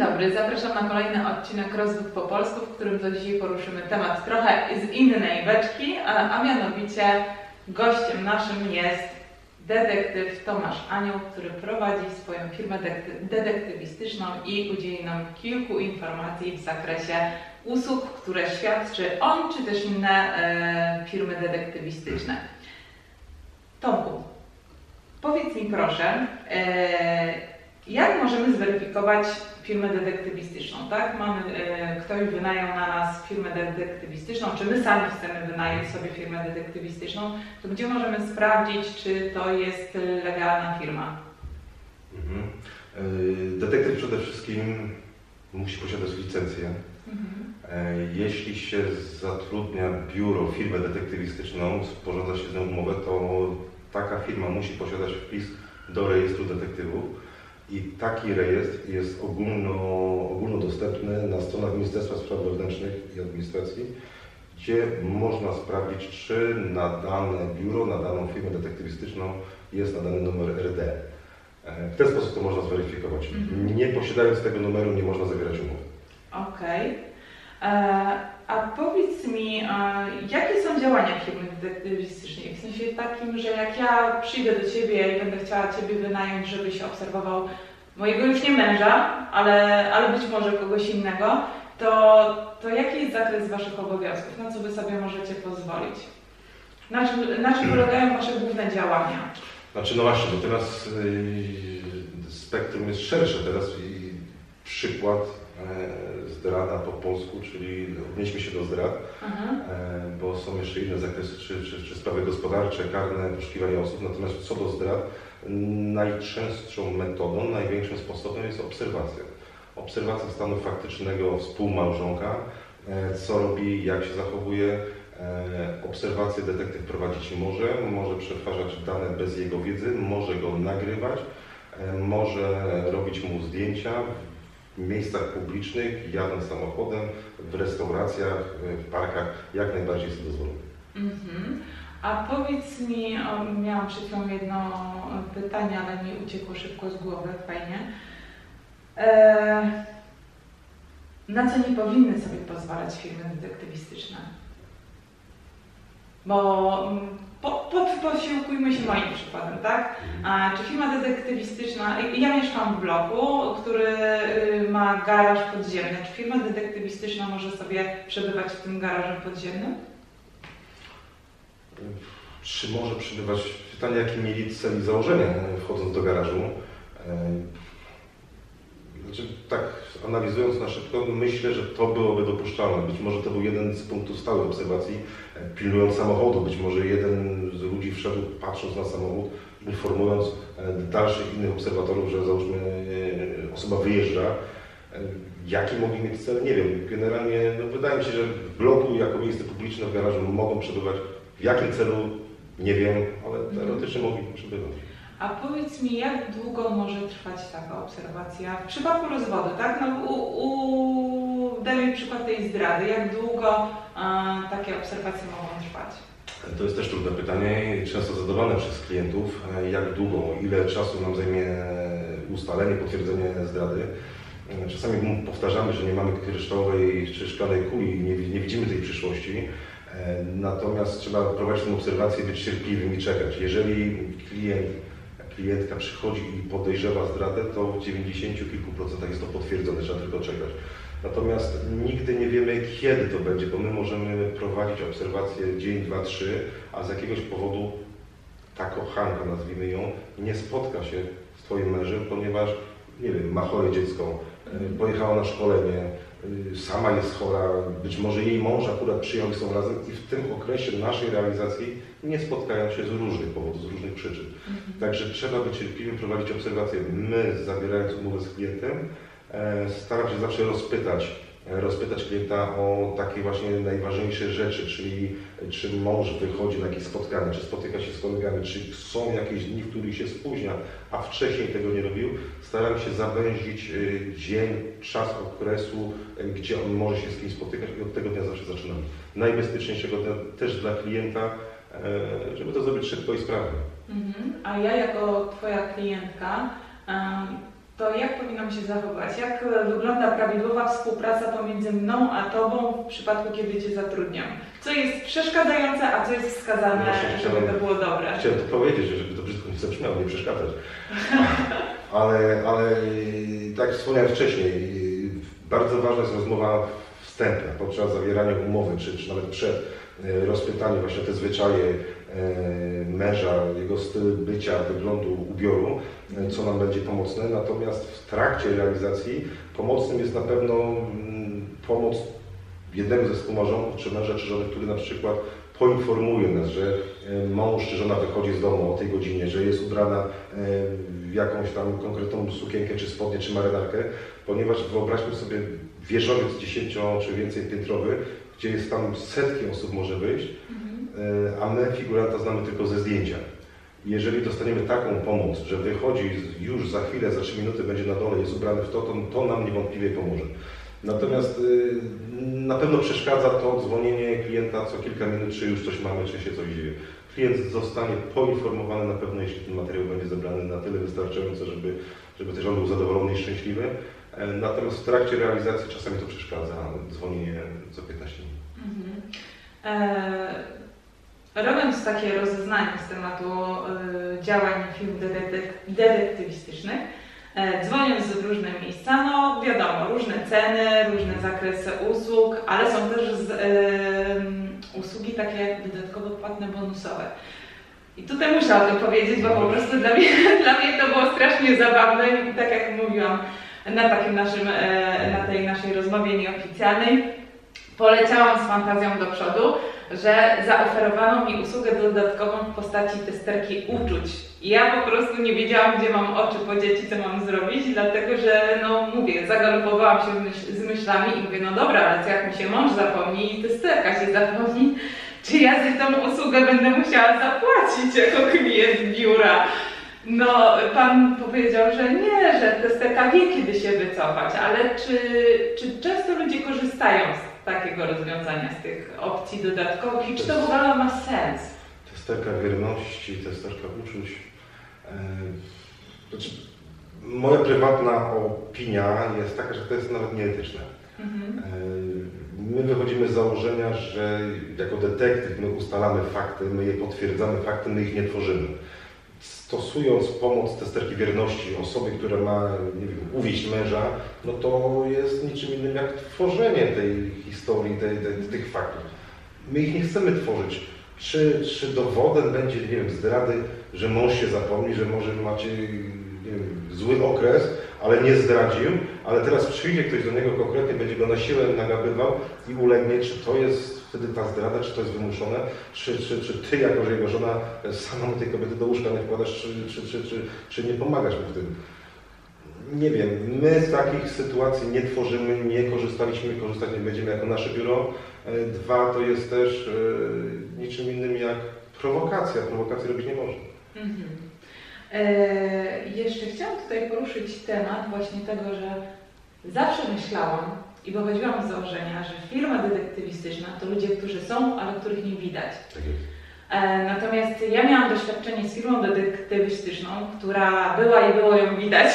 dobry, zapraszam na kolejny odcinek Rozwód po polsku, w którym to dzisiaj poruszymy temat trochę z innej beczki, a, a mianowicie gościem naszym jest detektyw Tomasz Anioł, który prowadzi swoją firmę detektywistyczną i udzieli nam kilku informacji w zakresie usług, które świadczy on, czy też inne e, firmy detektywistyczne. Tomku, powiedz mi proszę, e, jak możemy zweryfikować firmę detektywistyczną, tak? Mamy, e, ktoś wynajął na nas firmę detektywistyczną, czy my sami chcemy wynająć sobie firmę detektywistyczną, to gdzie możemy sprawdzić, czy to jest legalna firma? Mhm. Y, Detektyw przede wszystkim musi posiadać licencję. Mhm. E, Jeśli się zatrudnia biuro, firmę detektywistyczną, sporządza się z nią umowę, to taka firma musi posiadać wpis do rejestru detektywów i taki rejestr jest ogólno, ogólnodostępny na stronach Ministerstwa Spraw Wewnętrznych i Administracji, gdzie można sprawdzić, czy na dane biuro, na daną firmę detektywistyczną jest nadany numer RD. E, W ten sposób to można zweryfikować. Mhm. Nie posiadając tego numeru nie można zawierać umowy. Okej. E, A powiedz mi, jakie są działania firmy detektywistycznej? W sensie takim, że jak ja przyjdę do Ciebie i będę chciała Ciebie wynająć, żebyś obserwował mojego już nie męża, ale, ale być może kogoś innego, to, to jaki jest zakres Waszych obowiązków? Na co Wy sobie możecie pozwolić? Na czym, na czym polegają Wasze główne działania? Znaczy, no właśnie, bo teraz y, spektrum jest szersze. Teraz i przykład e, zdrada po polsku, czyli odnieśmy się do zdrad, Mhm. e, bo są jeszcze inne zakresy, czy, czy, czy sprawy gospodarcze, karne, poszukiwanie osób. Natomiast co do zdrad, najczęstszą metodą, największym sposobem jest obserwacja. Obserwacja stanu faktycznego współmałżonka, e, co robi, jak się zachowuje, E, Obserwację detektyw prowadzić może, może przetwarzać dane bez jego wiedzy, może go nagrywać, może robić mu zdjęcia w miejscach publicznych, jadąc samochodem, w restauracjach, w parkach, jak najbardziej jest dozwolone. Mhm. A powiedz mi, o, miałam przed chwilą jedno pytanie, ale mi uciekło szybko z głowy, fajnie. E, na co nie powinny sobie pozwalać firmy detektywistyczne? Bo mm, po, po, posiłkujmy się moim przykładem, tak? Czy firma detektywistyczna, ja mieszkam w bloku, który y, ma garaż podziemny. Czy firma detektywistyczna może sobie przebywać w tym garażu podziemnym? Czy może przybywać, pytanie jakie mieli cel i założenie e, wchodząc do garażu. Znaczy tak analizując na szybko, myślę, że to byłoby dopuszczalne. Być może to był jeden z punktów stałych obserwacji, e, pilnując samochodu. Być może jeden z ludzi wszedł patrząc na samochód, informując e, dalszych innych obserwatorów, że załóżmy e, osoba wyjeżdża. Jaki mogli mieć cel? Nie wiem. Generalnie no, wydaje mi się, że w bloku jako miejsce publiczne w garażu mogą przebywać. W jakim celu? Nie wiem, ale teoretycznie mogli przebywać. A powiedz mi, jak długo może trwać taka obserwacja? W przypadku rozwodu, tak? No, u, u, daj mi przykład tej zdrady. Jak długo e, takie obserwacje mogą trwać? To jest też trudne pytanie często zadawane przez klientów. e, Jak długo, ile czasu nam zajmie ustalenie, potwierdzenie zdrady. E, Czasami powtarzamy, że nie mamy kryształowej czy szklanej kuli nie, nie widzimy tej przyszłości. E, Natomiast trzeba prowadzić tę obserwację, być cierpliwym i czekać. Jeżeli klient, klientka przychodzi i podejrzewa zdradę, to w 90 kilku procentach jest to potwierdzone, trzeba tylko czekać. Natomiast nigdy nie wiemy, kiedy to będzie, bo my możemy prowadzić obserwację dzień, dwa, trzy, a z jakiegoś powodu ta kochanka, nazwijmy ją, nie spotka się z Twoim mężem, ponieważ, nie wiem, ma chore dziecko, y, pojechała na szkolenie, sama jest chora, być może jej mąż akurat przyjął i są razem i w tym okresie naszej realizacji nie spotkają się z różnych powodów, z różnych przyczyn. Także trzeba być cierpliwym, prowadzić obserwację. My, zabierając umowę z klientem, e, staram się zawsze rozpytać, rozpytać klienta o takie właśnie najważniejsze rzeczy, czyli e, czy mąż wychodzi na jakieś spotkanie, czy spotyka się z kolegami, czy są jakieś dni, w których się spóźnia, a wcześniej tego nie robił. Staram się zawęzić e, dzień, czas okresu, e, gdzie on może się z kimś spotykać i od tego dnia zawsze zaczynamy. Najbezpieczniejszego też dla klienta, e, żeby to zrobić szybko i sprawnie. Mhm. A ja jako Twoja klientka to jak powinnam się zachować? Jak e, wygląda prawidłowa współpraca pomiędzy mną a Tobą w przypadku, kiedy Cię zatrudniam? Co jest przeszkadzające, a co jest wskazane, Właśnie żeby chciałem- to było dobre? Chciałem to powiedzieć, żeby to brzydko nie zabrzmiało, nie przeszkadzać. Ale, ale tak jak wspomniałem wcześniej, bardzo ważna jest rozmowa wstępna podczas zawierania umowy, czy, czy nawet przed e, rozpytaniem właśnie te zwyczaje męża, jego styl bycia, wyglądu, ubioru, e, co nam będzie pomocne. Natomiast w trakcie realizacji pomocnym jest na pewno mm, pomoc jednego ze współmałżonków, czy męża, czy żony, który na przykład poinformuje nas, że e, mąż czy żona wychodzi z domu o tej godzinie, że jest ubrana e, w jakąś tam konkretną sukienkę, czy spodnie, czy marynarkę, ponieważ wyobraźmy sobie wieżowiec 10 czy więcej piętrowy, gdzie jest tam setki osób może wyjść, e, a my figuranta znamy tylko ze zdjęcia. Jeżeli dostaniemy taką pomoc, że wychodzi już za chwilę, za 3 minuty będzie na dole, jest ubrany w to, to, to nam niewątpliwie pomoże. Natomiast y, na pewno przeszkadza to dzwonienie klienta co kilka minut, czy już coś mamy, czy się coś dzieje. Klient zostanie poinformowany na pewno, jeśli ten materiał będzie zebrany na tyle wystarczająco, żeby, żeby też on był zadowolony i szczęśliwy. E, Natomiast w trakcie realizacji czasami to przeszkadza dzwonienie co 15 minut. Mhm. E, robiąc takie rozeznanie z tematu e, działań firm detektyw, detektywistycznych, e, dzwoniąc w różne miejsca, no wiadomo, różne ceny, różne zakresy usług, ale są też z, e, usługi takie dodatkowo płatne, bonusowe. I tutaj muszę o tym powiedzieć, bo po prostu dla mnie, dla mnie to było strasznie zabawne i tak jak mówiłam na takim naszym, na tej naszej rozmowie nieoficjalnej, poleciałam z fantazją do przodu, że zaoferowano mi usługę dodatkową w postaci testerki uczuć. Ja po prostu nie wiedziałam, gdzie mam oczy podzieć i co mam zrobić, dlatego że, no mówię, zagalopowałam się z myślami i mówię, no dobra, ale jak mi się mąż zapomni i testerka się zapomni, czy ja za tą usługę będę musiała zapłacić jako klient biura? No, pan powiedział, że nie, że testerka wie, kiedy się wycofać, ale czy, czy często ludzie korzystają z takiego rozwiązania, z tych opcji dodatkowych i czy to w ogóle ma sens? Testerka wierności, testerka uczuć. E, Znaczy, moja prywatna opinia jest taka, że to jest nawet nieetyczne. Mhm. E, My wychodzimy z założenia, że jako detektyw my ustalamy fakty, my je potwierdzamy fakty, my ich nie tworzymy. Stosując pomoc testerki wierności osoby, która ma nie wiem, uwieść męża, no to jest niczym innym jak tworzenie tej historii, tej, tej, tych faktów. My ich nie chcemy tworzyć. Czy, czy dowodem będzie, nie wiem, zdrady, że mąż się zapomni, że może macie wiem, zły okres, ale nie zdradził, ale teraz przyjdzie ktoś do niego konkretnie, będzie go na siłę nagabywał i ulegnie, czy to jest wtedy ta zdrada, czy to jest wymuszone, czy, czy, czy ty, jako że jego żona, samą tej kobiety do łóżka nie wkładasz, czy, czy, czy, czy, czy nie pomagasz mu w tym. Nie wiem, my z takich sytuacji nie tworzymy, nie korzystaliśmy, korzystać nie będziemy jako nasze biuro. E, Dwa, to jest też e, niczym innym jak prowokacja. Prowokacji robić nie można. Mhm. E, jeszcze chciałam tutaj poruszyć temat właśnie tego, że zawsze myślałam i wychodziłam z założenia, że firma detektywistyczna to ludzie, którzy są, ale których nie widać. Tak jest. E, Natomiast ja miałam doświadczenie z firmą detektywistyczną, która była i było ją widać.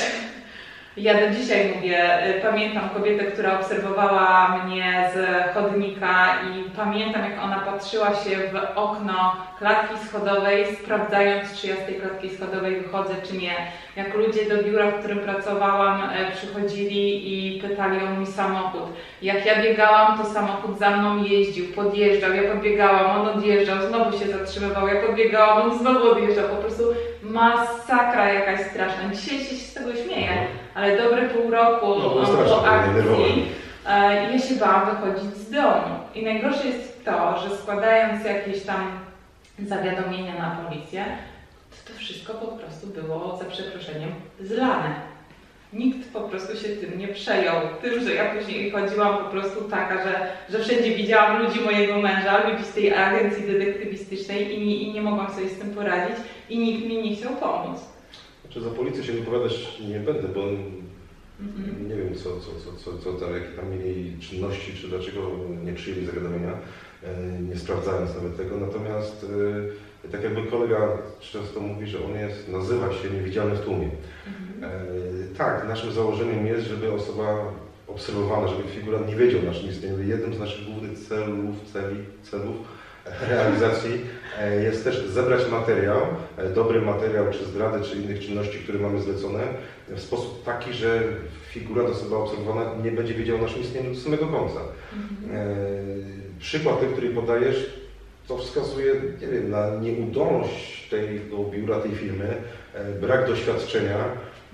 Ja do dzisiaj mówię, e, pamiętam kobietę, która obserwowała mnie z chodnika i pamiętam jak ona patrzyła się w okno klatki schodowej, sprawdzając czy ja z tej klatki schodowej wychodzę czy nie. Jak ludzie do biura, w którym pracowałam e, przychodzili i pytali o mój samochód. Jak ja biegałam, to samochód za mną jeździł, podjeżdżał, ja podbiegałam, on odjeżdżał, znowu się zatrzymywał, ja podbiegałam, on znowu odjeżdżał. Po prostu masakra jakaś straszna. Dzisiaj się z tego śmieję, ale dobre pół roku No, po akcji e, ja się bałam wychodzić z domu. I najgorsze jest to, że składając jakieś tam zawiadomienia na policję, to to wszystko po prostu było, za przeproszeniem, zlane. Nikt po prostu się tym nie przejął. Tym, że ja później chodziłam po prostu taka, że, że wszędzie widziałam ludzi mojego męża, ludzi z tej agencji detektywistycznej i nie, i nie mogłam sobie z tym poradzić i nikt mi nie chciał pomóc. Znaczy za policję się wypowiadać nie będę, bo Mhm. nie wiem co, co, co, co, co tam, jakie tam mieli czynności, czy dlaczego nie przyjęli zawiadomienia, e, nie sprawdzając nawet tego. Natomiast Tak jakby kolega często mówi, że on jest, nazywa się niewidzialny w tłumie. Mhm. E, tak, naszym założeniem jest, żeby osoba obserwowana, żeby figurant nie wiedział o naszym istnieniu. Jednym z naszych głównych celów, celi, celów realizacji e, jest też zebrać materiał, e, dobry materiał, czy zdrady, czy innych czynności, które mamy zlecone, w sposób taki, że figurant, osoba obserwowana nie będzie wiedział o naszym istnieniu do samego końca. Mhm. Przykład ten, który podajesz, to wskazuje, nie wiem, na nieudolność tego biura, tej firmy, brak doświadczenia.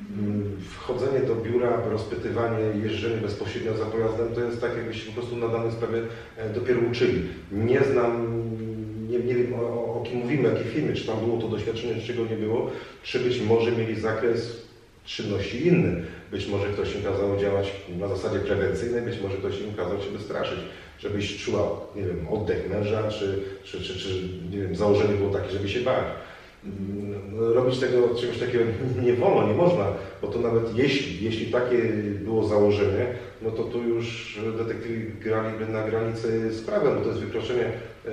Mm, Wchodzenie do biura, rozpytywanie, jeżdżenie bezpośrednio za pojazdem, to jest tak, jakbyście po prostu na danej sprawie dopiero uczyli. Nie znam, nie, nie wiem o, o kim mówimy, jakiej firmy, czy tam było to doświadczenie, czy czego nie było, czy być może mieli zakres czynności inny. Być może ktoś im kazał działać na zasadzie prewencyjnej, być może ktoś im kazał Cię wystraszyć, żebyś czuła, nie wiem, oddech męża, czy, czy, czy, czy nie wiem, założenie było takie, żeby się bać. No, Robić tego, czegoś takiego nie wolno, nie można, bo to nawet jeśli, jeśli takie było założenie, no to tu już detektywi graliby na granicy z prawem, bo to jest wykroczenie e,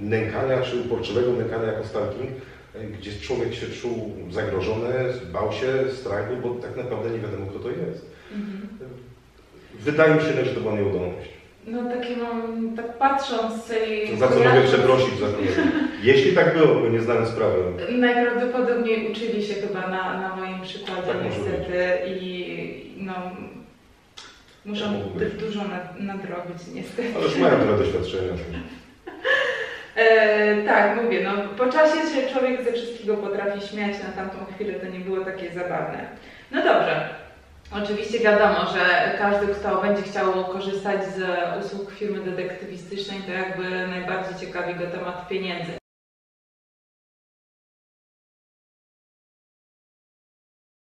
nękania, czy uporczywego nękania jako stalking, e, gdzie człowiek się czuł zagrożony, bał się, strach był, bo tak naprawdę nie wiadomo kto to jest. Mhm. Wydaje mi się, że to była nieudolność. No takie mam, tak patrząc. Za co mogę przeprosić za kolegę. Jeśli tak było, bo nie znałem sprawy. Najprawdopodobniej uczyli się chyba na, na moim przykładzie Tak niestety i no muszą Tak dużo nad, nadrobić niestety. Ale już mają tyle doświadczenia. E, tak, mówię, no po czasie się człowiek ze wszystkiego potrafi śmiać, na tamtą chwilę to nie było takie zabawne. No dobrze, oczywiście wiadomo, że każdy, kto będzie chciał korzystać z usług firmy detektywistycznej, to jakby najbardziej ciekawi go temat pieniędzy.